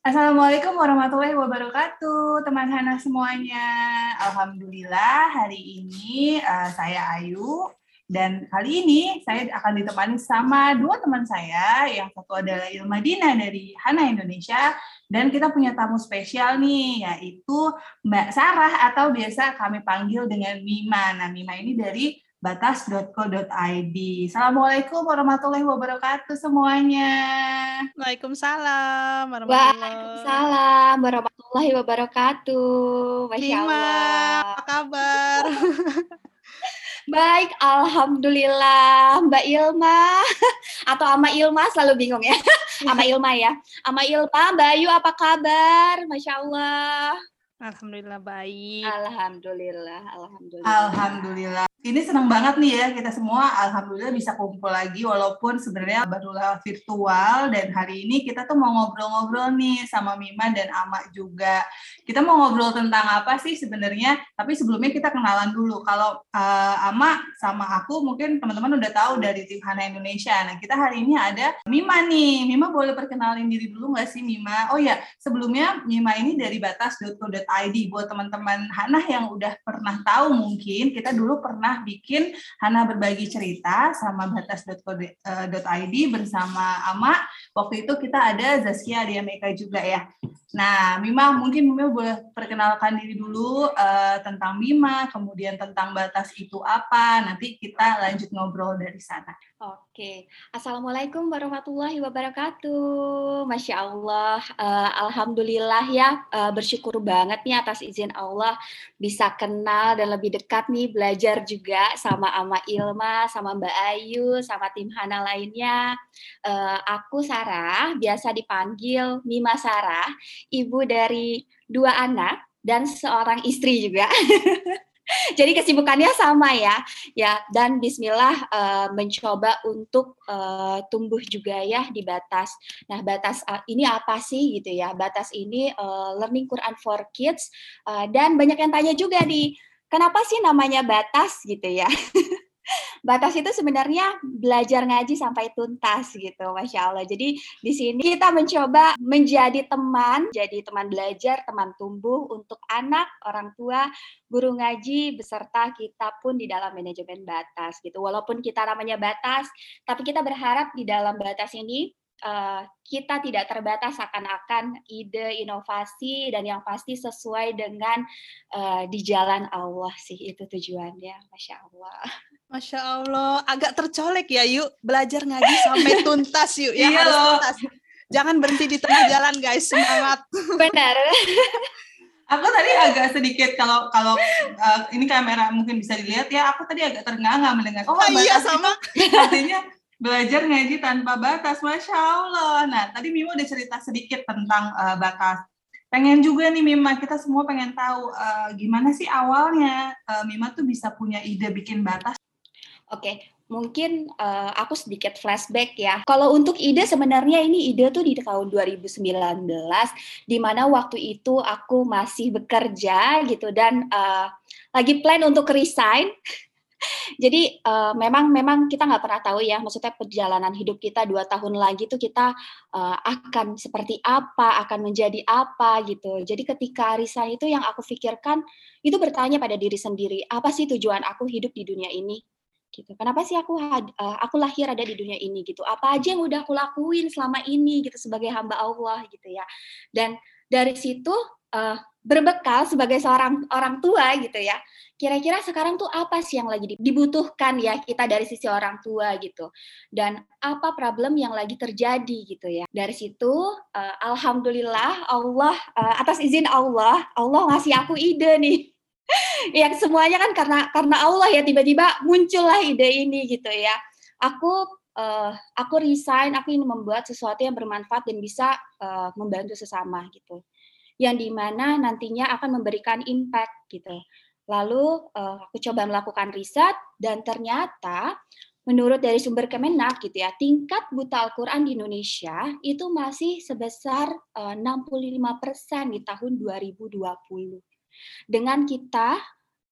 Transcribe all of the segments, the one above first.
Assalamualaikum warahmatullahi wabarakatuh, teman Hana semuanya. Alhamdulillah hari ini uh, saya Ayu dan kali ini saya akan ditemani sama dua teman saya. Yang satu adalah Ilma Dina dari Hana Indonesia dan kita punya tamu spesial nih yaitu Mbak Sarah atau biasa kami panggil dengan Mima. Nah, Mima ini dari batas.co.id. Assalamualaikum warahmatullahi wabarakatuh semuanya. Waalaikumsalam warahmatullahi Waalaikumsalam warahmatullahi wabarakatuh. Masya Allah. apa kabar? Baik, Alhamdulillah Mbak Ilma atau Ama Ilma selalu bingung ya. Ama Ilma ya. Ama Ilma, Mbak Ayu apa kabar? Masya Allah. Alhamdulillah baik. Alhamdulillah, alhamdulillah. Alhamdulillah ini senang banget nih ya kita semua alhamdulillah bisa kumpul lagi walaupun sebenarnya baru lewat virtual dan hari ini kita tuh mau ngobrol-ngobrol nih sama Mima dan Ama juga. Kita mau ngobrol tentang apa sih sebenarnya? Tapi sebelumnya kita kenalan dulu. Kalau uh, Ama sama aku mungkin teman-teman udah tahu dari tim Hana Indonesia. Nah, kita hari ini ada Mima nih. Mima boleh perkenalin diri dulu nggak sih Mima? Oh ya, sebelumnya Mima ini dari batas.co.id buat teman-teman Hana yang udah pernah tahu mungkin kita dulu pernah bikin Hana berbagi cerita sama batas.co.id bersama Ama. Waktu itu kita ada Zaskia Meka juga ya. Nah, Mima mungkin Mima boleh perkenalkan diri dulu uh, tentang Mima, kemudian tentang batas itu apa. Nanti kita lanjut ngobrol dari sana. Oke, Assalamualaikum warahmatullahi wabarakatuh. Masya Allah, uh, Alhamdulillah ya, uh, bersyukur banget nih atas izin Allah bisa kenal dan lebih dekat nih belajar juga sama Ama Ilma, sama Mbak Ayu, sama tim Hana lainnya. Uh, aku Sarah, biasa dipanggil Mima Sarah, ibu dari dua anak dan seorang istri juga. Jadi kesibukannya sama ya, ya dan Bismillah uh, mencoba untuk uh, tumbuh juga ya di batas. Nah batas uh, ini apa sih gitu ya? Batas ini uh, Learning Quran for Kids uh, dan banyak yang tanya juga di kenapa sih namanya batas gitu ya? batas itu sebenarnya belajar ngaji sampai tuntas gitu, masya Allah. Jadi di sini kita mencoba menjadi teman, jadi teman belajar, teman tumbuh untuk anak, orang tua, guru ngaji beserta kita pun di dalam manajemen batas gitu. Walaupun kita namanya batas, tapi kita berharap di dalam batas ini uh, kita tidak terbatas akan-akan ide inovasi dan yang pasti sesuai dengan uh, di jalan Allah sih itu tujuannya, masya Allah. Masya Allah, agak tercolek ya yuk belajar ngaji sampai tuntas yuk ya iya harus tuntas. Jangan berhenti di tengah jalan guys, semangat. Benar. aku tadi agak sedikit kalau kalau uh, ini kamera mungkin bisa dilihat ya, aku tadi agak ternganga mendengar. Oh, oh iya sama. artinya belajar ngaji tanpa batas, masya Allah. Nah, tadi Mimo udah cerita sedikit tentang uh, batas. Pengen juga nih Mima, kita semua pengen tahu uh, gimana sih awalnya uh, Mima tuh bisa punya ide bikin batas. Oke, mungkin uh, aku sedikit flashback ya. Kalau untuk ide sebenarnya ini ide tuh di tahun 2019 di mana waktu itu aku masih bekerja gitu dan uh, lagi plan untuk resign jadi uh, memang memang kita nggak pernah tahu ya, maksudnya perjalanan hidup kita dua tahun lagi tuh kita uh, akan seperti apa, akan menjadi apa gitu. Jadi ketika resign itu yang aku pikirkan itu bertanya pada diri sendiri, apa sih tujuan aku hidup di dunia ini? Gitu. Kenapa sih aku uh, aku lahir ada di dunia ini gitu? Apa aja yang udah aku lakuin selama ini gitu sebagai hamba Allah gitu ya. Dan dari situ uh, berbekal sebagai seorang orang tua gitu ya. Kira-kira sekarang tuh apa sih yang lagi dibutuhkan ya kita dari sisi orang tua gitu. Dan apa problem yang lagi terjadi gitu ya. Dari situ uh, alhamdulillah Allah uh, atas izin Allah, Allah ngasih aku ide nih. yang semuanya kan karena karena Allah ya tiba-tiba muncullah ide ini gitu ya. Aku uh, aku resign, aku ingin membuat sesuatu yang bermanfaat dan bisa uh, membantu sesama gitu yang di mana nantinya akan memberikan impact gitu. Lalu uh, aku coba melakukan riset dan ternyata menurut dari sumber Kemenak gitu ya, tingkat buta Al-Qur'an di Indonesia itu masih sebesar uh, 65% di tahun 2020. Dengan kita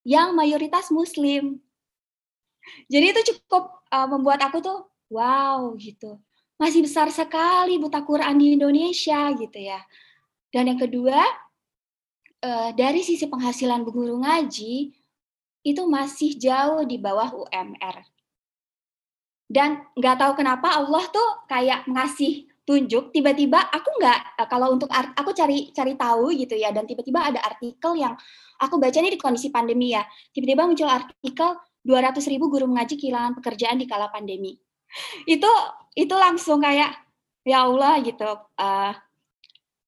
yang mayoritas muslim. Jadi itu cukup uh, membuat aku tuh wow gitu. Masih besar sekali buta Quran di Indonesia gitu ya Dan yang kedua, uh, dari sisi penghasilan guru ngaji itu masih jauh di bawah UMR. Dan nggak tahu kenapa Allah tuh kayak ngasih tunjuk tiba-tiba aku nggak eh, kalau untuk art, aku cari cari tahu gitu ya dan tiba-tiba ada artikel yang aku baca ini di kondisi pandemi ya tiba-tiba muncul artikel 200 ribu guru mengaji kehilangan pekerjaan di kala pandemi itu itu langsung kayak ya Allah gitu uh,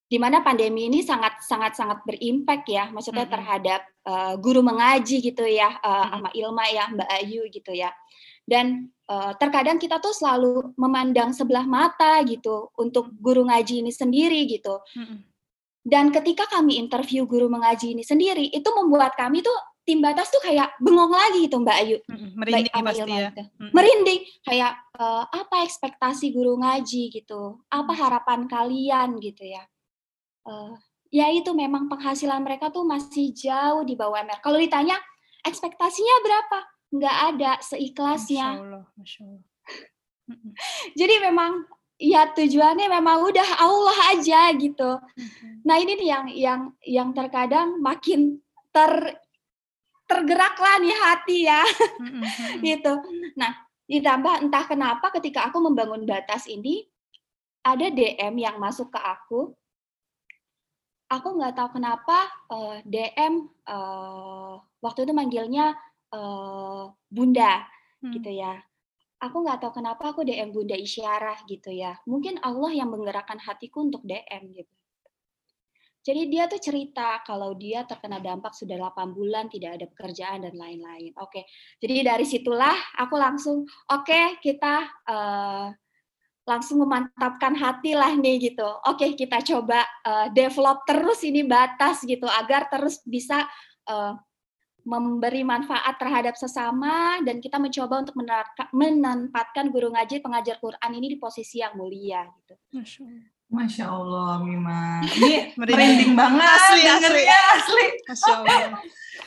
di mana pandemi ini sangat sangat sangat berimpact ya maksudnya mm -hmm. terhadap uh, guru mengaji gitu ya uh, mm -hmm. sama Ilma ya Mbak Ayu gitu ya dan uh, terkadang kita tuh selalu memandang sebelah mata gitu untuk guru ngaji ini sendiri gitu. Dan ketika kami interview guru mengaji ini sendiri, itu membuat kami tuh tim batas tuh kayak bengong lagi gitu Mbak Ayu. Merinding Baik, pasti ya. Gitu. Merinding kayak uh, apa ekspektasi guru ngaji gitu, apa harapan kalian gitu ya. Uh, ya itu memang penghasilan mereka tuh masih jauh di bawah MR. Kalau ditanya ekspektasinya berapa? Nggak ada seikhlasnya. Masya Allah, Masya Allah. Jadi memang ya tujuannya memang udah Allah aja gitu. Nah ini nih yang yang yang terkadang makin ter tergeraklah nih hati ya, gitu. Nah ditambah entah kenapa ketika aku membangun batas ini ada DM yang masuk ke aku. Aku nggak tahu kenapa uh, eh, DM uh, eh, waktu itu manggilnya uh, bunda hmm. gitu ya. Aku nggak tahu kenapa aku DM bunda isyarah gitu ya. Mungkin Allah yang menggerakkan hatiku untuk DM gitu. Jadi dia tuh cerita kalau dia terkena dampak sudah 8 bulan tidak ada pekerjaan dan lain-lain. Oke, jadi dari situlah aku langsung oke okay, kita uh, langsung memantapkan hati lah nih gitu. Oke kita coba uh, develop terus ini batas gitu agar terus bisa uh, memberi manfaat terhadap sesama dan kita mencoba untuk menempatkan guru ngaji pengajar Quran ini di posisi yang mulia gitu. Masya Allah. Masya Allah, Mima. Ini merinding banget. Asli, asli. asli. Masya Allah.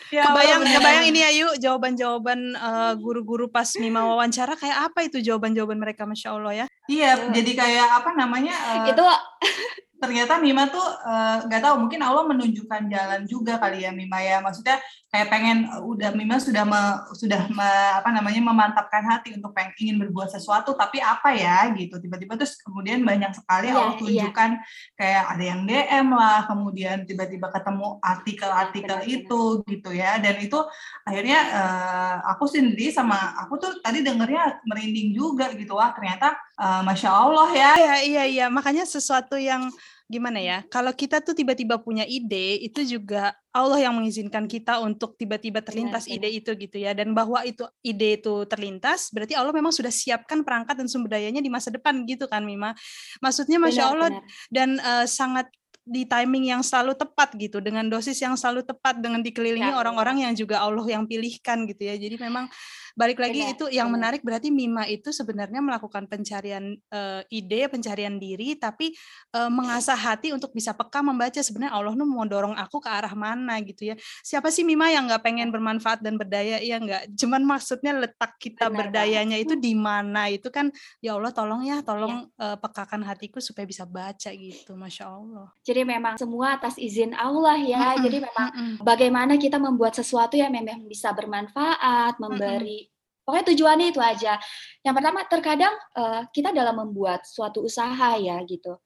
ya, kebayang, bener. kebayang ini ayu jawaban-jawaban uh, guru-guru pas Mima wawancara kayak apa itu jawaban-jawaban mereka, Masya Allah ya. Iya, jadi kayak apa namanya? Uh, itu ternyata Mima tuh eh, nggak uh, tahu mungkin Allah menunjukkan jalan juga kali ya Mima ya. Maksudnya kayak pengen uh, udah Mima sudah me, sudah me, apa namanya memantapkan hati untuk pengen ingin berbuat sesuatu tapi apa ya gitu. Tiba-tiba terus kemudian banyak sekali yeah, Allah iya. tunjukkan yeah. kayak ada yang DM lah kemudian tiba-tiba ketemu artikel-artikel yeah, itu gitu ya. Dan itu akhirnya uh, aku sendiri sama aku tuh tadi dengernya merinding juga gitu. Wah ternyata uh, masya Allah ya. Iya iya iya. Makanya sesuatu yang gimana ya? Kalau kita tuh tiba-tiba punya ide itu juga Allah yang mengizinkan kita untuk tiba-tiba terlintas ide itu gitu ya. Dan bahwa itu ide itu terlintas berarti Allah memang sudah siapkan perangkat dan sumber dayanya di masa depan gitu kan Mima. Maksudnya masya Allah benar. dan uh, sangat di timing yang selalu tepat gitu dengan dosis yang selalu tepat dengan dikelilingi ya, orang-orang yang juga Allah yang pilihkan gitu ya. Jadi memang balik lagi benar, itu yang benar. menarik berarti Mima itu sebenarnya melakukan pencarian uh, ide, pencarian diri, tapi uh, mengasah hati untuk bisa peka membaca sebenarnya Allah nu mau dorong aku ke arah mana gitu ya. Siapa sih Mima yang nggak pengen bermanfaat dan berdaya? Ya nggak. Cuman maksudnya letak kita benar, berdayanya itu di mana? Itu kan ya Allah tolong ya, tolong ya. Uh, pekakan hatiku supaya bisa baca gitu, masya Allah. Jadi memang semua atas izin Allah ya. Mm -mm, Jadi memang mm -mm. bagaimana kita membuat sesuatu yang memang bisa bermanfaat, memberi Pokoknya tujuannya itu aja. Yang pertama, terkadang uh, kita dalam membuat suatu usaha ya gitu,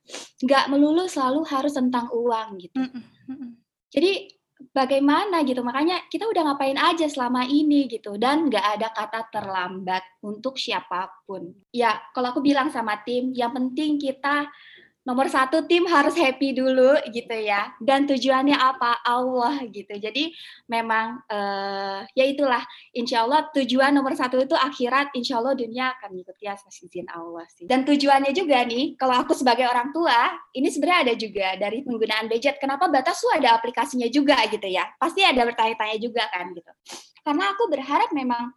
nggak melulu selalu harus tentang uang gitu. Jadi bagaimana gitu, makanya kita udah ngapain aja selama ini gitu, dan nggak ada kata terlambat untuk siapa pun. Ya, kalau aku bilang sama tim, yang penting kita nomor satu tim harus happy dulu gitu ya. Dan tujuannya apa? Allah gitu. Jadi memang uh, ya itulah. Insya Allah tujuan nomor satu itu akhirat. Insya Allah dunia akan mengikuti atas izin Allah sih. Dan tujuannya juga nih kalau aku sebagai orang tua ini sebenarnya ada juga dari penggunaan budget kenapa batas tuh ada aplikasinya juga gitu ya? Pasti ada bertanya-tanya juga kan gitu. Karena aku berharap memang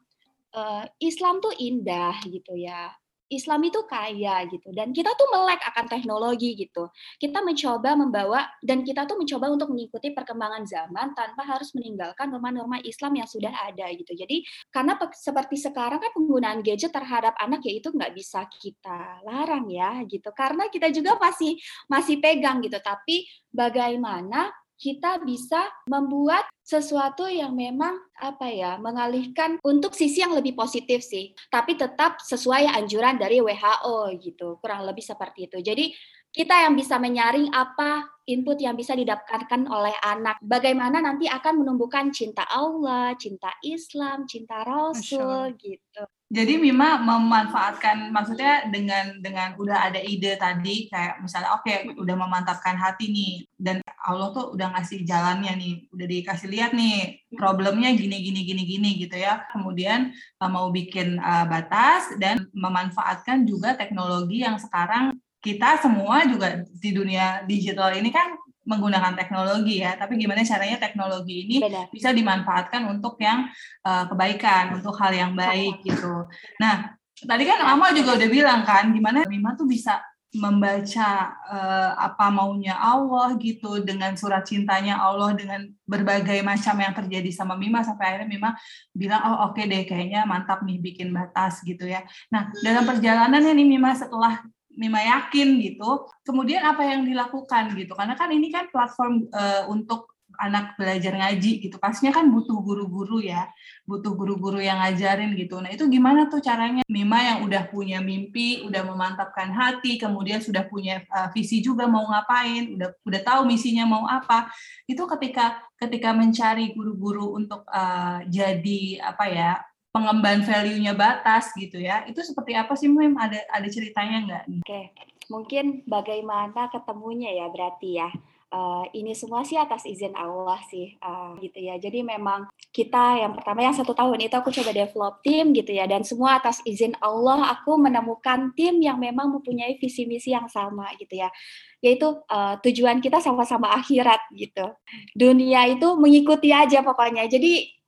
uh, Islam tuh indah gitu ya Islam itu kaya gitu dan kita tuh melek akan teknologi gitu. Kita mencoba membawa dan kita tuh mencoba untuk mengikuti perkembangan zaman tanpa harus meninggalkan norma-norma Islam yang sudah ada gitu. Jadi karena seperti sekarang kan penggunaan gadget terhadap anak ya itu nggak bisa kita larang ya gitu. Karena kita juga masih masih pegang gitu. Tapi bagaimana kita bisa membuat sesuatu yang memang apa ya mengalihkan untuk sisi yang lebih positif sih tapi tetap sesuai anjuran dari WHO gitu kurang lebih seperti itu jadi kita yang bisa menyaring apa input yang bisa didapatkan oleh anak. Bagaimana nanti akan menumbuhkan cinta Allah, cinta Islam, cinta Rasul gitu. Jadi Mima memanfaatkan maksudnya dengan dengan udah ada ide tadi kayak misalnya oke okay, udah memantapkan hati nih dan Allah tuh udah ngasih jalannya nih, udah dikasih lihat nih problemnya gini gini gini gini gitu ya. Kemudian uh, mau bikin uh, batas dan memanfaatkan juga teknologi yang sekarang kita semua juga di dunia digital ini kan menggunakan teknologi ya, tapi gimana caranya teknologi ini Benar. bisa dimanfaatkan untuk yang uh, kebaikan, untuk hal yang baik gitu. Nah, tadi kan Mama juga udah bilang kan, gimana Mima tuh bisa membaca uh, apa maunya Allah gitu dengan surat cintanya Allah dengan berbagai macam yang terjadi sama Mima sampai akhirnya Mima bilang oh oke okay deh kayaknya mantap nih bikin batas gitu ya. Nah dalam perjalanannya nih Mima setelah Mima yakin gitu. Kemudian apa yang dilakukan gitu? Karena kan ini kan platform uh, untuk anak belajar ngaji gitu. Pastinya kan butuh guru-guru ya, butuh guru-guru yang ngajarin gitu. Nah itu gimana tuh caranya Mima yang udah punya mimpi, udah memantapkan hati, kemudian sudah punya uh, visi juga mau ngapain, udah udah tahu misinya mau apa. Itu ketika ketika mencari guru-guru untuk uh, jadi apa ya pengembangan value-nya batas gitu ya. Itu seperti apa sih Mem? Ada ada ceritanya nggak? Oke, mungkin bagaimana ketemunya ya berarti ya. Uh, ini semua sih atas izin Allah sih uh, gitu ya. Jadi memang kita yang pertama yang satu tahun itu aku coba develop tim gitu ya dan semua atas izin Allah aku menemukan tim yang memang mempunyai visi misi yang sama gitu ya. Yaitu uh, tujuan kita sama-sama akhirat gitu. Dunia itu mengikuti aja pokoknya. Jadi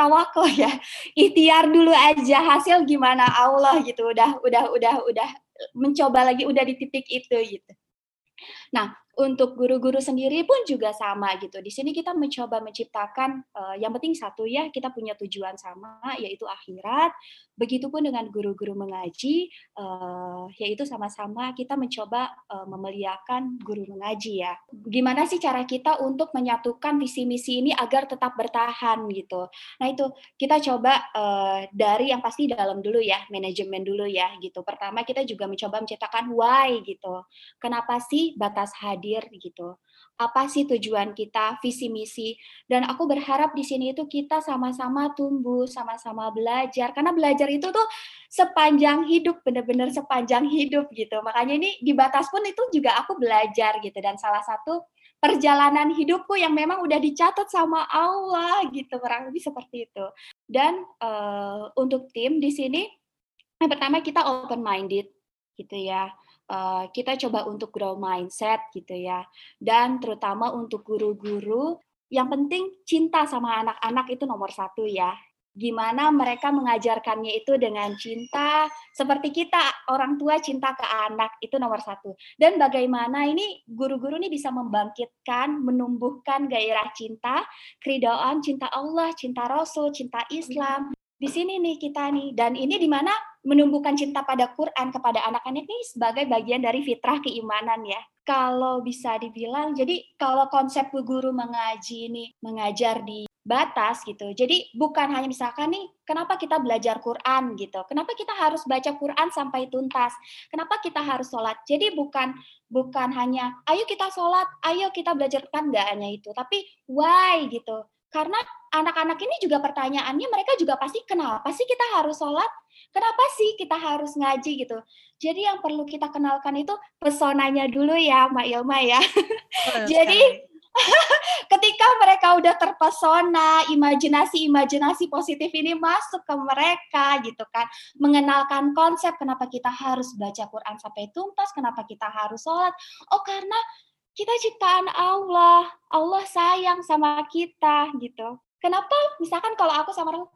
tawakal ya. Ikhtiar dulu aja hasil gimana? Allah gitu udah udah udah udah mencoba lagi udah di titik itu gitu. Nah untuk guru-guru sendiri pun juga sama gitu. Di sini kita mencoba menciptakan uh, yang penting satu ya kita punya tujuan sama yaitu akhirat. Begitupun dengan guru-guru mengaji uh, yaitu sama-sama kita mencoba uh, memuliakan guru mengaji ya. Gimana sih cara kita untuk menyatukan visi misi ini agar tetap bertahan gitu. Nah itu kita coba uh, dari yang pasti dalam dulu ya, manajemen dulu ya gitu. Pertama kita juga mencoba menciptakan why gitu. Kenapa sih batas hadir hadir gitu. Apa sih tujuan kita, visi misi? Dan aku berharap di sini itu kita sama-sama tumbuh, sama-sama belajar. Karena belajar itu tuh sepanjang hidup, benar-benar sepanjang hidup gitu. Makanya ini di batas pun itu juga aku belajar gitu. Dan salah satu perjalanan hidupku yang memang udah dicatat sama Allah gitu kurang lebih seperti itu dan uh, untuk tim di sini yang pertama kita open minded gitu ya uh, kita coba untuk grow mindset gitu ya. Dan terutama untuk guru-guru, yang penting cinta sama anak-anak itu nomor satu ya. Gimana mereka mengajarkannya itu dengan cinta, seperti kita orang tua cinta ke anak itu nomor satu. Dan bagaimana ini guru-guru ini bisa membangkitkan, menumbuhkan gairah cinta, keridaan, cinta Allah, cinta Rasul, cinta Islam, di sini nih kita nih dan ini di mana menumbuhkan cinta pada Quran kepada anak-anak ini sebagai bagian dari fitrah keimanan ya. Kalau bisa dibilang jadi kalau konsep guru mengaji ini mengajar di batas gitu. Jadi bukan hanya misalkan nih kenapa kita belajar Quran gitu. Kenapa kita harus baca Quran sampai tuntas? Kenapa kita harus sholat? Jadi bukan bukan hanya ayo kita sholat, ayo kita belajar Quran nggak hanya itu, tapi why gitu karena anak-anak ini juga pertanyaannya mereka juga pasti kenapa sih kita harus sholat? Kenapa sih kita harus ngaji gitu? Jadi yang perlu kita kenalkan itu pesonanya dulu ya, Mbak Ilma ya. Jadi ketika mereka udah terpesona, imajinasi-imajinasi positif ini masuk ke mereka gitu kan. Mengenalkan konsep kenapa kita harus baca Quran sampai tuntas, kenapa kita harus sholat. Oh karena kita ciptaan Allah, Allah sayang sama kita gitu. Kenapa? Misalkan kalau aku sama orang,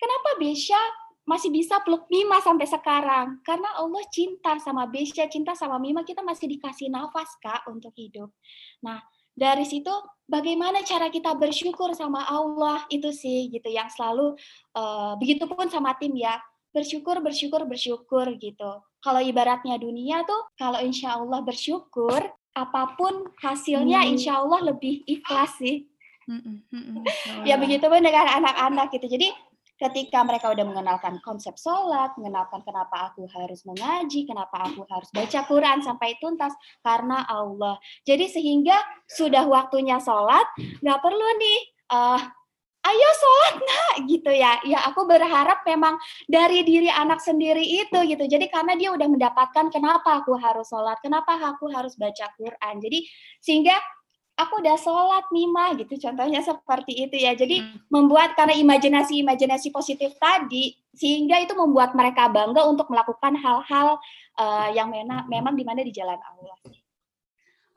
kenapa Besha masih bisa peluk Mima sampai sekarang? Karena Allah cinta sama Besya, cinta sama Mima, kita masih dikasih nafas Kak untuk hidup. Nah, dari situ bagaimana cara kita bersyukur sama Allah? Itu sih gitu yang selalu uh, begitupun sama tim ya. Bersyukur bersyukur bersyukur gitu. Kalau ibaratnya dunia tuh kalau insya Allah bersyukur apa pun hasilnya hmm. insya Allah lebih ikhlas sih hmm, hmm, hmm, ya begitupun dengan anak-anak gitu jadi ketika mereka udah mengenalkan konsep sholat, mengenalkan kenapa aku harus mengaji, kenapa aku harus baca Quran sampai tuntas, karena Allah. Jadi sehingga sudah waktunya sholat, nggak perlu nih, uh, ayo sholat nak gitu ya. Ya aku berharap memang dari diri anak sendiri itu gitu. Jadi karena dia udah mendapatkan kenapa aku harus sholat, kenapa aku harus baca Quran. Jadi sehingga aku udah sholat Mima gitu contohnya seperti itu ya jadi hmm. membuat karena imajinasi imajinasi positif tadi sehingga itu membuat mereka bangga untuk melakukan hal-hal uh, yang mena, memang di mana di jalan Allah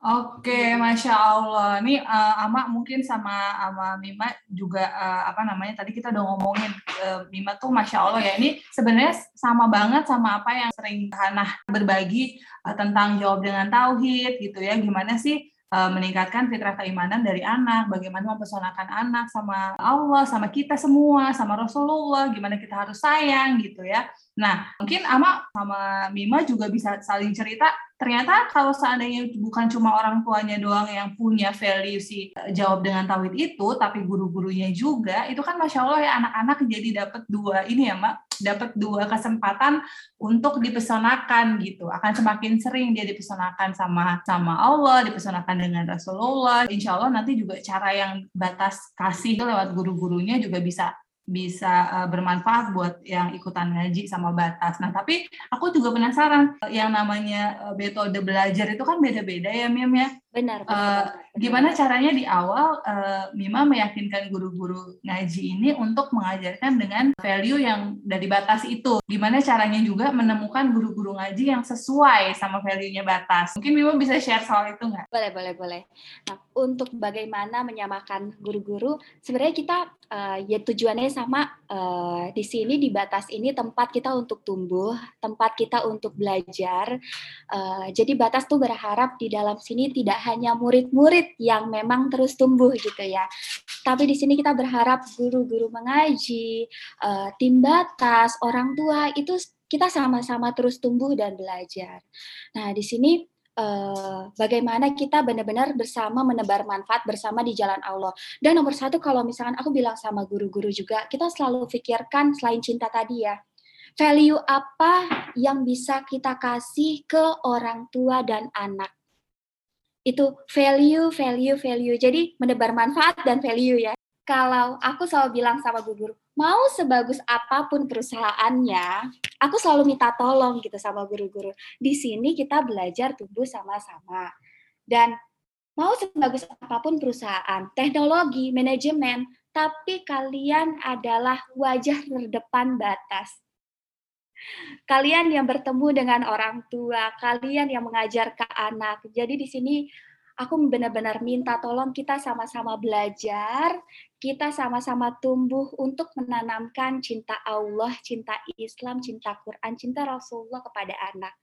Oke, masya Allah. Ini uh, Ama mungkin sama sama Mima juga uh, apa namanya tadi kita udah ngomongin uh, Mima tuh masya Allah ya. Ini sebenarnya sama banget sama apa yang sering Hana berbagi uh, tentang jawab dengan tauhid gitu ya. Gimana sih meningkatkan fitrah keimanan dari anak, bagaimana mempesonakan anak sama Allah, sama kita semua, sama Rasulullah, gimana kita harus sayang gitu ya. Nah, mungkin Ama sama Mima juga bisa saling cerita ternyata kalau seandainya bukan cuma orang tuanya doang yang punya value si eh, jawab dengan tauhid itu, tapi guru-gurunya juga, itu kan masya Allah ya anak-anak jadi dapat dua ini ya mbak, dapat dua kesempatan untuk dipesonakan gitu. Akan semakin sering dia dipesonakan sama sama Allah, dipesonakan dengan Rasulullah. Insya Allah nanti juga cara yang batas kasih lewat guru-gurunya juga bisa bisa uh, bermanfaat buat yang ikutan ngaji sama batas. Nah, tapi aku juga penasaran yang namanya uh, metode belajar itu kan beda-beda ya, Mim ya. Benar. benar, uh, benar. Gimana caranya di awal uh, Mima meyakinkan guru-guru ngaji ini untuk mengajarkan dengan value yang dari batas itu? Gimana caranya juga menemukan guru-guru ngaji yang sesuai sama value-nya batas? Mungkin Mima bisa share soal itu nggak? Boleh, boleh, boleh. Nah, untuk bagaimana menyamakan guru-guru, sebenarnya kita uh, ya tujuannya sama uh, di sini di batas ini tempat kita untuk tumbuh, tempat kita untuk belajar. Uh, jadi batas tuh berharap di dalam sini tidak hanya murid-murid yang memang terus tumbuh gitu ya. Tapi di sini kita berharap guru-guru mengaji, uh, tim batas, orang tua itu kita sama-sama terus tumbuh dan belajar. Nah, di sini uh, bagaimana kita benar-benar bersama menebar manfaat bersama di jalan Allah. Dan nomor satu kalau misalkan aku bilang sama guru-guru juga, kita selalu pikirkan selain cinta tadi ya, value apa yang bisa kita kasih ke orang tua dan anak itu value, value, value. Jadi menebar manfaat dan value ya. Kalau aku selalu bilang sama guru, mau sebagus apa pun perusahaannya, aku selalu minta tolong gitu sama guru-guru. Di sini kita belajar tumbuh sama-sama. Dan mau sebagus apa pun perusahaan, teknologi, manajemen, tapi kalian adalah wajah terdepan batas kalian yang bertemu dengan orang tua, kalian yang mengajar ke anak. Jadi di sini aku benar-benar minta tolong kita sama-sama belajar, kita sama-sama tumbuh untuk menanamkan cinta Allah, cinta Islam, cinta Quran, cinta Rasulullah kepada anak.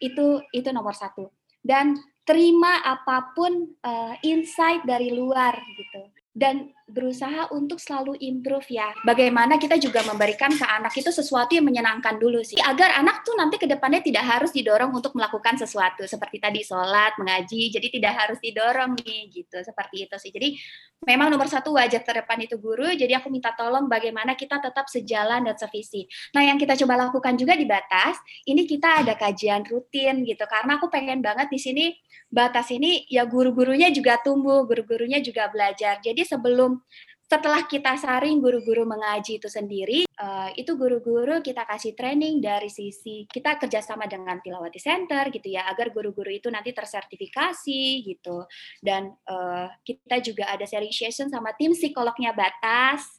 Itu itu nomor satu. Dan terima apa pun uh, insight dari luar gitu dan berusaha untuk selalu improve ya. Bagaimana kita juga memberikan ke anak itu sesuatu yang menyenangkan dulu sih. Agar anak tuh nanti ke depannya tidak harus didorong untuk melakukan sesuatu. Seperti tadi sholat, mengaji, jadi tidak harus didorong nih gitu. Seperti itu sih. Jadi memang nomor satu wajah terdepan itu guru, jadi aku minta tolong bagaimana kita tetap sejalan dan sevisi. Nah yang kita coba lakukan juga di batas, ini kita ada kajian rutin gitu. Karena aku pengen banget di sini batas ini ya guru-gurunya juga tumbuh, guru-gurunya juga belajar. Jadi sebelum setelah kita saring guru-guru mengaji itu sendiri, uh, itu guru-guru kita kasih training dari sisi kita kerjasama dengan Tilawati Center gitu ya, agar guru-guru itu nanti tersertifikasi gitu. Dan uh, kita juga ada sharing session sama tim psikolognya Batas,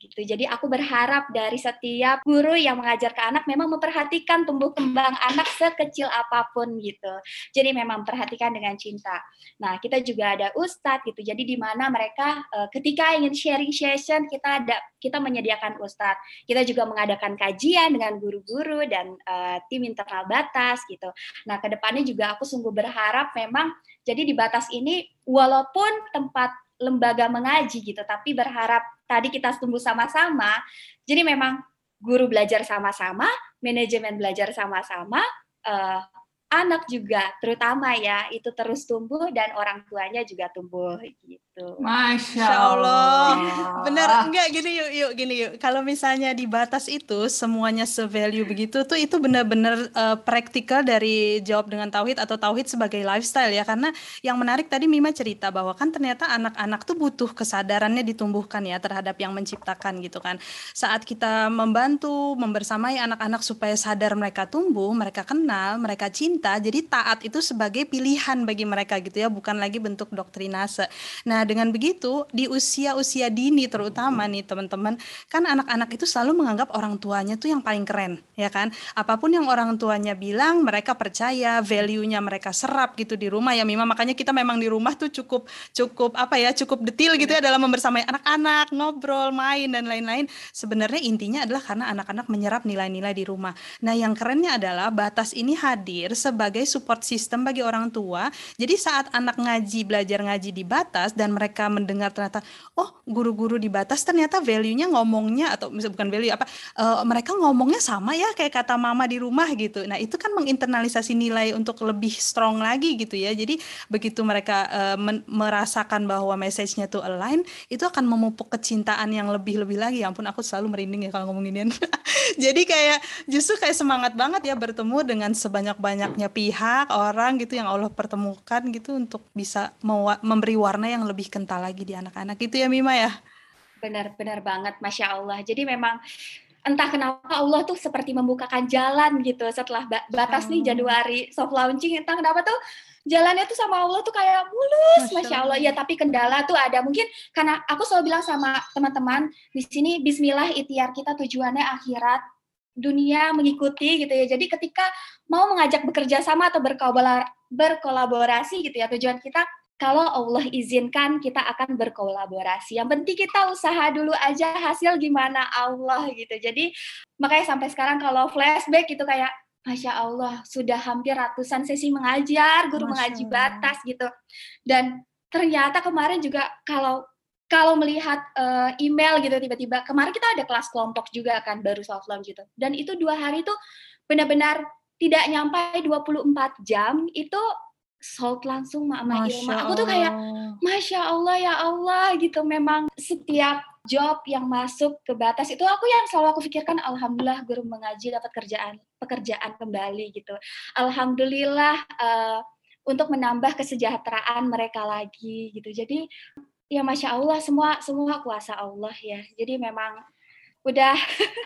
gitu. Jadi aku berharap dari setiap guru yang mengajar ke anak memang memperhatikan tumbuh kembang anak sekecil apa pun gitu. Jadi memang perhatikan dengan cinta. Nah, kita juga ada ustadz gitu. Jadi di mana mereka uh, ketika ingin sharing session kita ada kita menyediakan ustadz. Kita juga mengadakan kajian dengan guru-guru dan uh, tim internal batas gitu. Nah, ke depannya juga aku sungguh berharap memang jadi di batas ini walaupun tempat lembaga mengaji gitu, tapi berharap tadi kita tumbuh sama-sama. Jadi memang guru belajar sama-sama, manajemen belajar sama-sama, uh, anak juga terutama ya itu terus tumbuh dan orang tuanya juga tumbuh gitu. Masya Allah. Bener enggak gini yuk yuk gini yuk. Kalau misalnya di batas itu semuanya sevalue begitu tuh itu benar-benar uh, praktikal dari jawab dengan tauhid atau tauhid sebagai lifestyle ya karena yang menarik tadi Mima cerita bahwa kan ternyata anak-anak tuh butuh kesadarannya ditumbuhkan ya terhadap yang menciptakan gitu kan. Saat kita membantu membersamai anak-anak supaya sadar mereka tumbuh, mereka kenal, mereka cinta, jadi taat itu sebagai pilihan bagi mereka gitu ya, bukan lagi bentuk doktrinase. Nah, dengan begitu di usia-usia dini terutama nih teman-teman, kan anak-anak itu selalu menganggap orang tuanya tuh yang paling keren, ya kan? Apa pun yang orang tuanya bilang, mereka percaya, value-nya mereka serap gitu di rumah ya Mima. Makanya kita memang di rumah tuh cukup cukup apa ya, cukup detail gitu ya dalam membersamai anak-anak, ngobrol, main dan lain-lain. Sebenarnya intinya adalah karena anak-anak menyerap nilai-nilai di rumah. Nah, yang kerennya adalah batas ini hadir sebagai support system bagi orang tua. Jadi saat anak ngaji, belajar ngaji di batas dan mereka mendengar ternyata oh guru-guru di batas ternyata value-nya ngomongnya atau misalnya bukan value apa uh, mereka ngomongnya sama ya kayak kata mama di rumah gitu. Nah, itu kan menginternalisasi nilai untuk lebih strong lagi gitu ya. Jadi begitu mereka uh, merasakan bahwa message-nya tuh align, itu akan memupuk kecintaan yang lebih-lebih lagi. Ya ampun aku selalu merinding ya kalau ngomongin Jadi kayak justru kayak semangat banget ya bertemu dengan sebanyak-banyak banyaknya pihak orang gitu yang Allah pertemukan gitu untuk bisa memberi warna yang lebih kental lagi di anak-anak. Itu ya Mima ya? Benar-benar banget masya Allah. Jadi memang entah kenapa Allah tuh seperti membukakan jalan gitu setelah batas nih Januari soft launching. Entah kenapa tuh jalannya tuh sama Allah tuh kayak mulus masya, masya Allah. Ya tapi kendala tuh ada. Mungkin karena aku selalu bilang sama teman-teman di sini Bismillah ikhtiar kita tujuannya akhirat dunia mengikuti gitu ya. Jadi ketika mau mengajak bekerja sama atau berkolaborasi gitu ya, tujuan kita kalau Allah izinkan kita akan berkolaborasi. Yang penting kita usaha dulu aja hasil gimana Allah gitu. Jadi makanya sampai sekarang kalau flashback itu kayak Masya Allah, sudah hampir ratusan sesi mengajar, guru Masya mengaji batas gitu. Dan ternyata kemarin juga kalau kalau melihat uh, email gitu tiba-tiba kemarin kita ada kelas kelompok juga kan baru soft launch gitu dan itu dua hari itu benar-benar tidak nyampe 24 jam itu sold langsung Mama Ilma. Aku tuh kayak Masya Allah ya Allah gitu. Memang setiap job yang masuk ke batas itu aku yang selalu aku pikirkan Alhamdulillah guru mengaji dapat kerjaan pekerjaan kembali gitu. Alhamdulillah uh, untuk menambah kesejahteraan mereka lagi gitu. Jadi ya masya Allah semua semua kuasa Allah ya jadi memang udah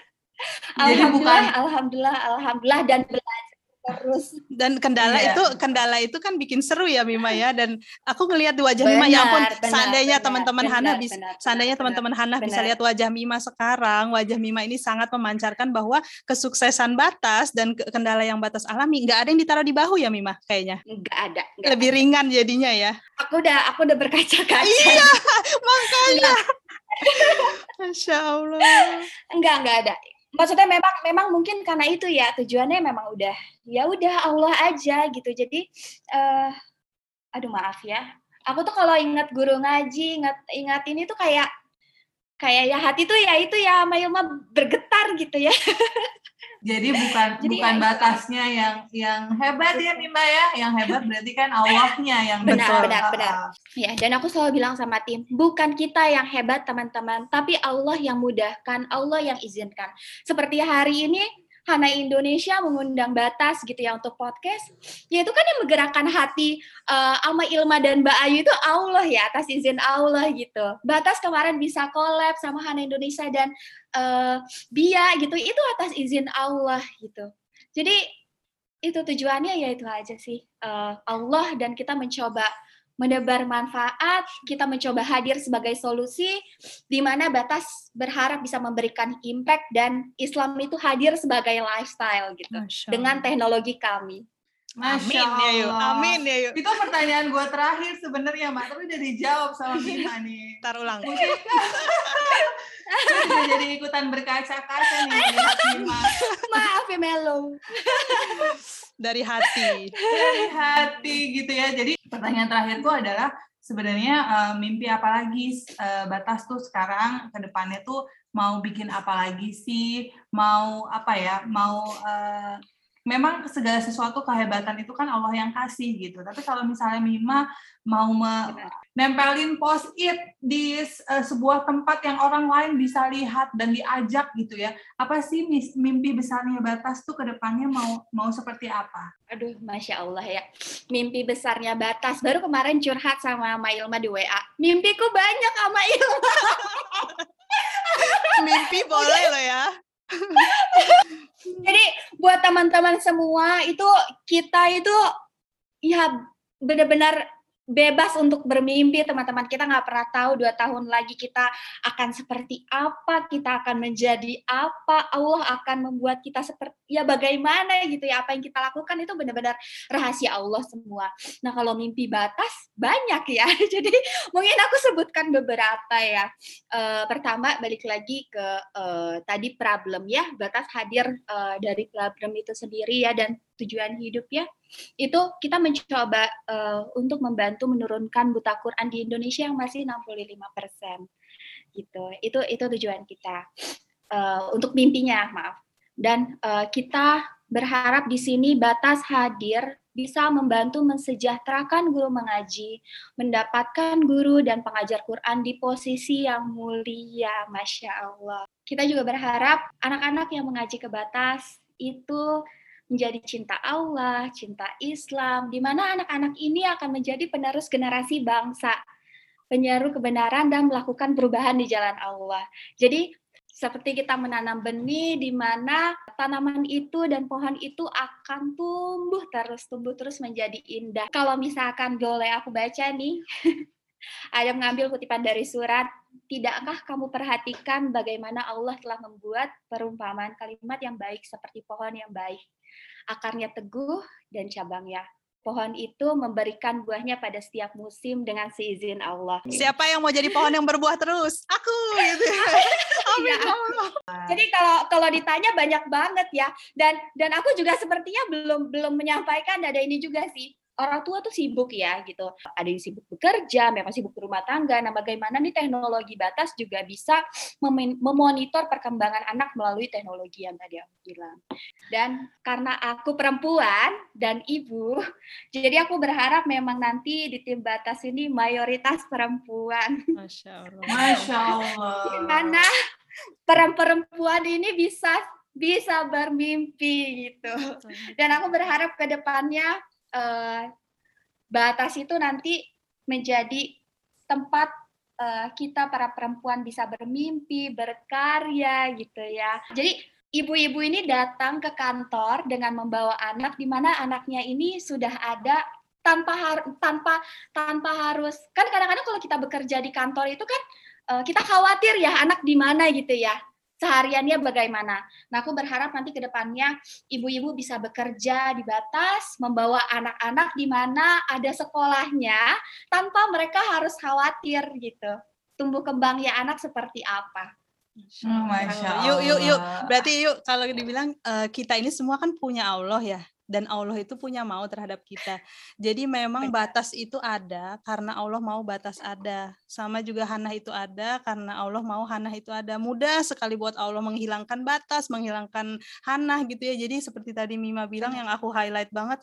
jadi alhamdulillah bukan... alhamdulillah alhamdulillah dan terus. Dan kendala iya. itu kendala itu kan bikin seru ya Mima ya. Dan aku ngelihat di wajah benar, Mima ya ampun benar, seandainya teman-teman Hana bisa seandainya teman-teman Hana bisa lihat wajah Mima sekarang wajah Mima ini sangat memancarkan bahwa kesuksesan batas dan kendala yang batas alami nggak ada yang ditaruh di bahu ya Mima kayaknya. Nggak ada gak lebih ada. ringan jadinya ya. Aku udah aku udah berkaca-kaca. Iya makanya. Masya Allah. Enggak, enggak ada maksudnya memang memang mungkin karena itu ya tujuannya memang udah ya udah Allah aja gitu. Jadi uh, aduh maaf ya. Aku tuh kalau ingat guru ngaji ingat ingat ini tuh kayak kayak ya hati tuh ya itu ya Mayuma bergetar gitu ya Jadi bukan Jadi bukan ya, batasnya yang yang hebat ya Mima ya, yang hebat berarti kan Allahnya yang benar betul. benar benar. Ya, dan aku selalu bilang sama tim, bukan kita yang hebat teman-teman, tapi Allah yang mudahkan, Allah yang izinkan. Seperti hari ini Hana Indonesia mengundang Batas gitu ya untuk podcast, ya itu kan yang menggerakkan hati uh, Ama Ilma dan Mbak Ayu itu Allah ya atas izin Allah gitu. Batas kemarin bisa collab sama Hana Indonesia dan uh, Bia gitu itu atas izin Allah gitu. Jadi itu tujuannya ya itu aja sih uh, Allah dan kita mencoba menebar manfaat, kita mencoba hadir sebagai solusi, di mana batas berharap bisa memberikan impact dan Islam itu hadir sebagai lifestyle gitu dengan teknologi kami. Masya amin ya yuk, amin ya yuk. Itu pertanyaan gue terakhir sebenarnya, Mak. Tapi udah dijawab sama Bima nih. Tar ulang. Mungkin jadi ikutan berkaca-kaca nih. Maaf ya Melo. Dari hati. Dari hati gitu ya. Jadi pertanyaan terakhirku adalah sebenarnya uh, mimpi apa lagi uh, batas tuh sekarang ke depannya tuh mau bikin apa lagi sih? Mau apa ya? Mau uh, memang segala sesuatu kehebatan itu kan Allah yang kasih gitu. Tapi kalau misalnya Mima mau me nempelin post it di uh, sebuah tempat yang orang lain bisa lihat dan diajak gitu ya. Apa sih mimpi besarnya Batas tuh ke depannya mau mau seperti apa? Aduh, masya Allah ya. Mimpi besarnya Batas. Baru kemarin curhat sama Ma Ilma di WA. Mimpiku banyak sama Ilma. Mimpi boleh loh ya. Jadi buat teman-teman semua itu kita itu ya benar-benar bebas untuk bermimpi teman-teman. Kita nggak pernah tahu dua tahun lagi kita akan seperti apa kita akan menjadi apa Allah akan membuat kita seperti ya bagaimana gitu ya apa yang kita lakukan itu benar-benar rahasia Allah semua. Nah kalau mimpi batas banyak ya. Jadi mungkin aku sebutkan beberapa ya. E, pertama balik lagi ke e, tadi problem ya batas hadir e, dari problem itu sendiri ya dan tujuan hidup ya itu kita mencoba uh, untuk membantu menurunkan buta Quran di Indonesia yang masih 65 persen. Gitu. Itu itu tujuan kita. Uh, untuk mimpinya maaf. Dan uh, kita berharap di sini batas hadir bisa membantu mensejahterakan guru mengaji, mendapatkan guru dan pengajar Quran di posisi yang mulia, masya Allah. Kita juga berharap anak-anak yang mengaji ke batas itu menjadi cinta Allah, cinta Islam, di mana anak-anak ini akan menjadi penerus generasi bangsa, penyeru kebenaran dan melakukan perubahan di jalan Allah. Jadi seperti kita menanam benih di mana tanaman itu dan pohon itu akan tumbuh terus tumbuh terus menjadi indah. Kalau misalkan boleh aku baca nih, ada mengambil kutipan dari surat, tidakkah kamu perhatikan bagaimana Allah telah membuat perumpamaan kalimat yang baik seperti pohon yang baik akarnya teguh dan cabangnya. Pohon itu memberikan buahnya pada setiap musim dengan seizin Allah. Siapa yang mau jadi pohon yang berbuah terus? Aku gitu. Amin. ya. Jadi kalau kalau ditanya banyak banget ya. Dan dan aku juga sepertinya belum belum menyampaikan ada ini juga sih orang tua tuh sibuk ya gitu. Ada yang sibuk bekerja, memang sibuk rumah tangga. Nah, bagaimana nih teknologi batas juga bisa mem memonitor perkembangan anak melalui teknologi yang tadi aku bilang. Dan karena aku perempuan dan ibu, jadi aku berharap memang nanti di tim batas ini mayoritas perempuan. Masya Allah. Masya Allah. Gimana perempuan ini bisa bisa bermimpi gitu. Dan aku berharap ke depannya uh, batas itu nanti menjadi tempat uh, kita para perempuan bisa bermimpi, berkarya gitu ya. Jadi ibu-ibu ini datang ke kantor dengan membawa anak di mana anaknya ini sudah ada tanpa har tanpa tanpa harus kan kadang-kadang kalau kita bekerja di kantor itu kan uh, kita khawatir ya anak di mana gitu ya sehariannya bagaimana. Nah, aku berharap nanti ke depannya ibu-ibu bisa bekerja di batas, membawa anak-anak di mana ada sekolahnya tanpa mereka harus khawatir gitu. Tumbuh kembangnya anak seperti apa. Hmm, Masya Allah. Yuk, yuk, yuk. Berarti yuk kalau dibilang uh, kita ini semua kan punya Allah ya dan Allah itu punya mau terhadap kita. Jadi memang batas itu ada karena Allah mau batas ada. Sama juga Hana itu ada karena Allah mau Hana itu ada. Mudah sekali buat Allah menghilangkan batas, menghilangkan Hana gitu ya. Jadi seperti tadi Mima bilang yang aku highlight banget,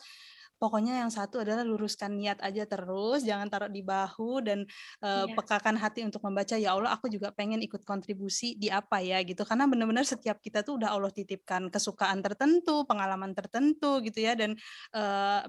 pokoknya yang satu adalah luruskan niat aja terus, jangan taruh di bahu dan uh, yeah. pekakan hati untuk membaca ya Allah aku juga pengen ikut kontribusi di apa ya gitu. Karena benar-benar setiap kita tuh udah Allah titipkan kesukaan tertentu, pengalaman tertentu gitu ya dan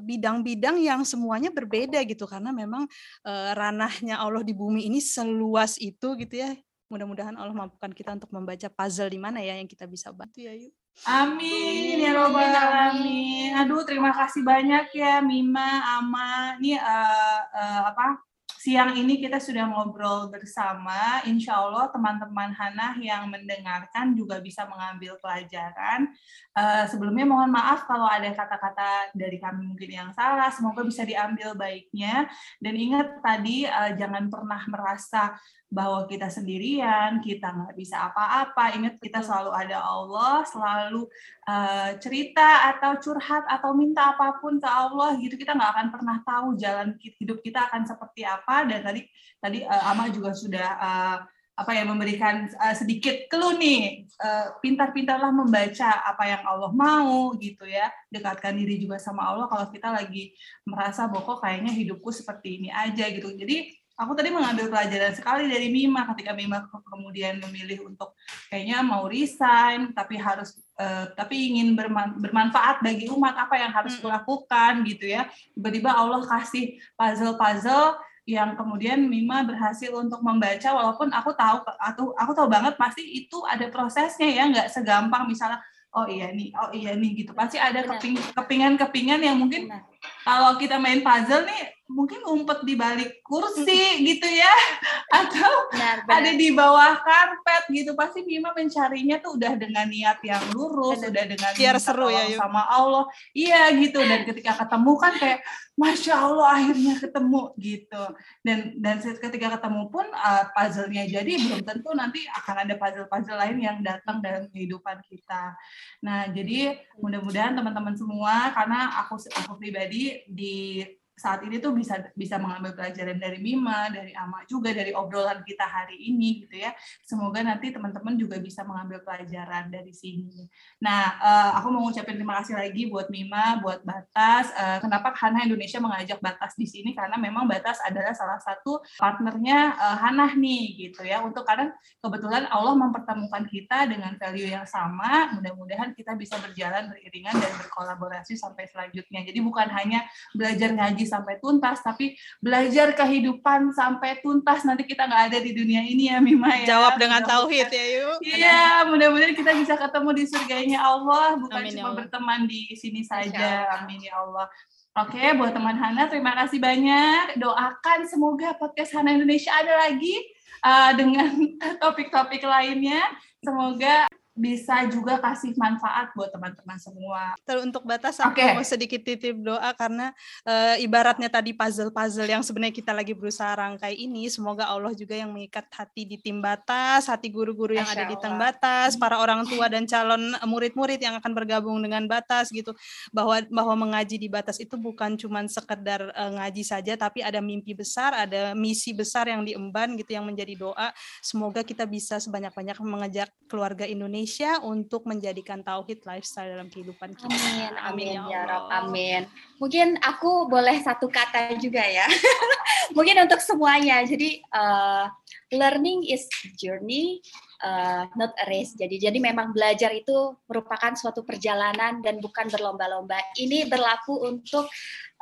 bidang-bidang uh, yang semuanya berbeda gitu karena memang uh, ranahnya Allah di bumi ini seluas itu gitu ya mudah-mudahan Allah mampukan kita untuk membaca puzzle di mana ya yang kita bisa bantu ya yuk. Amin ya robbal alamin. Aduh terima kasih banyak ya Mima, Ama. Ini uh, uh, apa? Siang ini kita sudah ngobrol bersama. Insya Allah teman-teman Hana yang mendengarkan juga bisa mengambil pelajaran. Uh, sebelumnya mohon maaf kalau ada kata-kata dari kami mungkin yang salah. Semoga bisa diambil baiknya. Dan ingat tadi uh, jangan pernah merasa bahwa kita sendirian, kita nggak bisa apa-apa. Ingat kita selalu ada Allah, selalu uh, cerita atau curhat atau minta apa pun ke Allah gitu. Kita nggak akan pernah tahu jalan hidup kita akan seperti apa. Dan tadi tadi uh, Ama juga sudah uh, apa ya memberikan uh, sedikit clue nih uh, pintar-pintarlah membaca apa yang Allah mau gitu ya dekatkan diri juga sama Allah kalau kita lagi merasa bahwa kayaknya hidupku seperti ini aja gitu jadi aku tadi mengambil pelajaran sekali dari Mima ketika Mima kemudian memilih untuk kayaknya mau resign tapi harus uh, tapi ingin berman, bermanfaat bagi umat apa yang harus kulakukan gitu ya. Tiba-tiba Allah kasih puzzle-puzzle yang kemudian Mima berhasil untuk membaca walaupun aku tahu atau aku tahu banget pasti itu ada prosesnya ya nggak segampang misalnya oh iya nih oh iya nih gitu. Pasti ada keping kepingan-kepingan yang mungkin Benar. kalau kita main puzzle nih mungkin ngumpet di balik kursi gitu ya atau benar, benar. ada di bawah karpet gitu. Pasti Bima mencarinya tuh udah dengan niat yang lurus benar. udah dengan biar seru ya yuk. sama Allah. Iya gitu. Dan ketika ketemu kan kayak masya Allah akhirnya ketemu gitu. Dan dan ketika ketemu pun uh, puzzle-nya jadi belum tentu nanti akan ada puzzle-puzzle lain yang datang dalam kehidupan kita. Nah jadi mudah-mudahan teman-teman semua karena aku aku pribadi di saat ini tuh bisa bisa mengambil pelajaran dari Mima, dari Ama juga dari obrolan kita hari ini gitu ya. Semoga nanti teman-teman juga bisa mengambil pelajaran dari sini. Nah, uh, aku mau ngucapin terima kasih lagi buat Mima, buat Batas. Uh, kenapa Hana Indonesia mengajak Batas di sini karena memang Batas adalah salah satu partnernya uh, Hana nih gitu ya. Untuk kadang kebetulan Allah mempertemukan kita dengan value yang sama. Mudah-mudahan kita bisa berjalan beriringan dan berkolaborasi sampai selanjutnya. Jadi bukan hanya belajar ngaji ngaji sampai tuntas, tapi belajar kehidupan sampai tuntas. Nanti kita nggak ada di dunia ini ya, Mima ya. Jawab dengan tauhid ya, yuk. Iya, mudah-mudahan kita bisa ketemu di surganya Allah, bukan Amin, ya cuma ya berteman di sini saja. Amin ya Allah. Oke, buat teman Hana, terima kasih banyak. Doakan semoga podcast Hana Indonesia ada lagi uh, dengan topik-topik lainnya. Semoga bisa juga kasih manfaat buat teman-teman semua. Terus untuk batas aku okay. mau sedikit titip doa karena e, ibaratnya tadi puzzle-puzzle yang sebenarnya kita lagi berusaha rangkai ini semoga Allah juga yang mengikat hati di tim batas, hati guru-guru yang ada di tim batas, para orang tua dan calon murid-murid yang akan bergabung dengan batas gitu bahwa bahwa mengaji di batas itu bukan cuma sekedar e, ngaji saja tapi ada mimpi besar, ada misi besar yang diemban gitu yang menjadi doa. Semoga kita bisa sebanyak-banyak mengajak keluarga Indonesia Indonesia untuk menjadikan tauhid lifestyle dalam kehidupan kita. Amin, amin, amin ya, ya Rob, amin. Mungkin aku boleh satu kata juga ya. Mungkin untuk semuanya. Jadi uh, learning is journey, uh, not a race. Jadi jadi memang belajar itu merupakan suatu perjalanan dan bukan berlomba-lomba. Ini berlaku untuk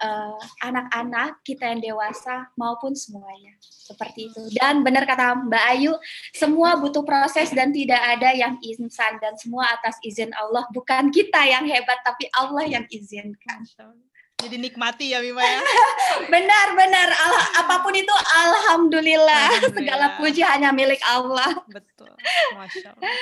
uh, anak-anak, kita yang dewasa maupun semuanya. Seperti itu. Dan benar kata Mbak Ayu, semua butuh proses dan tidak ada yang insan dan semua atas izin Allah. Bukan kita yang hebat tapi Allah yang izinkan. Jadi nikmati ya Mima ya. benar benar. Al apa pun itu alhamdulillah. alhamdulillah. Segala puji hanya milik Allah. Betul. Masya Allah.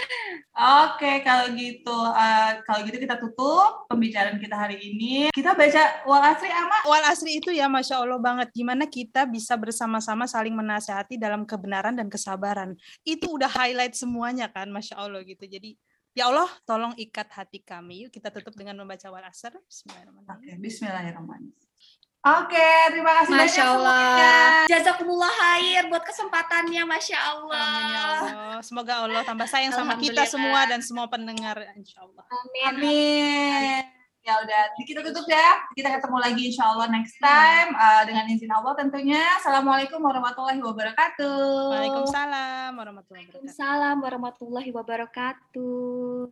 Oke kalau gitu uh, kalau gitu kita tutup pembicaraan kita hari ini. Kita baca wal asri ama. Wal asri itu ya Masya Allah banget. Gimana kita bisa bersama-sama saling menasehati dalam kebenaran dan kesabaran. Itu udah highlight semuanya kan Masya Allah gitu. Jadi Ya Allah, tolong ikat hati kami. Yuk kita tutup dengan membaca wal asr. Bismillahirrahmanirrahim. Oke, Bismillahirrahmanirrahim. Oke, terima kasih Masya banyak Allah. semuanya. Jazakumullah khair buat kesempatannya, Masya Allah. Amin ya Allah. Semoga Allah tambah sayang sama kita semua dan semua pendengar, Insya Allah. Amin. Amin ya udah kita tutup ya. Kita ketemu lagi insya Allah next time uh, dengan izin Allah tentunya. Assalamualaikum warahmatullahi wabarakatuh. Waalaikumsalam warahmatullahi wabarakatuh. Waalaikumsalam warahmatullahi wabarakatuh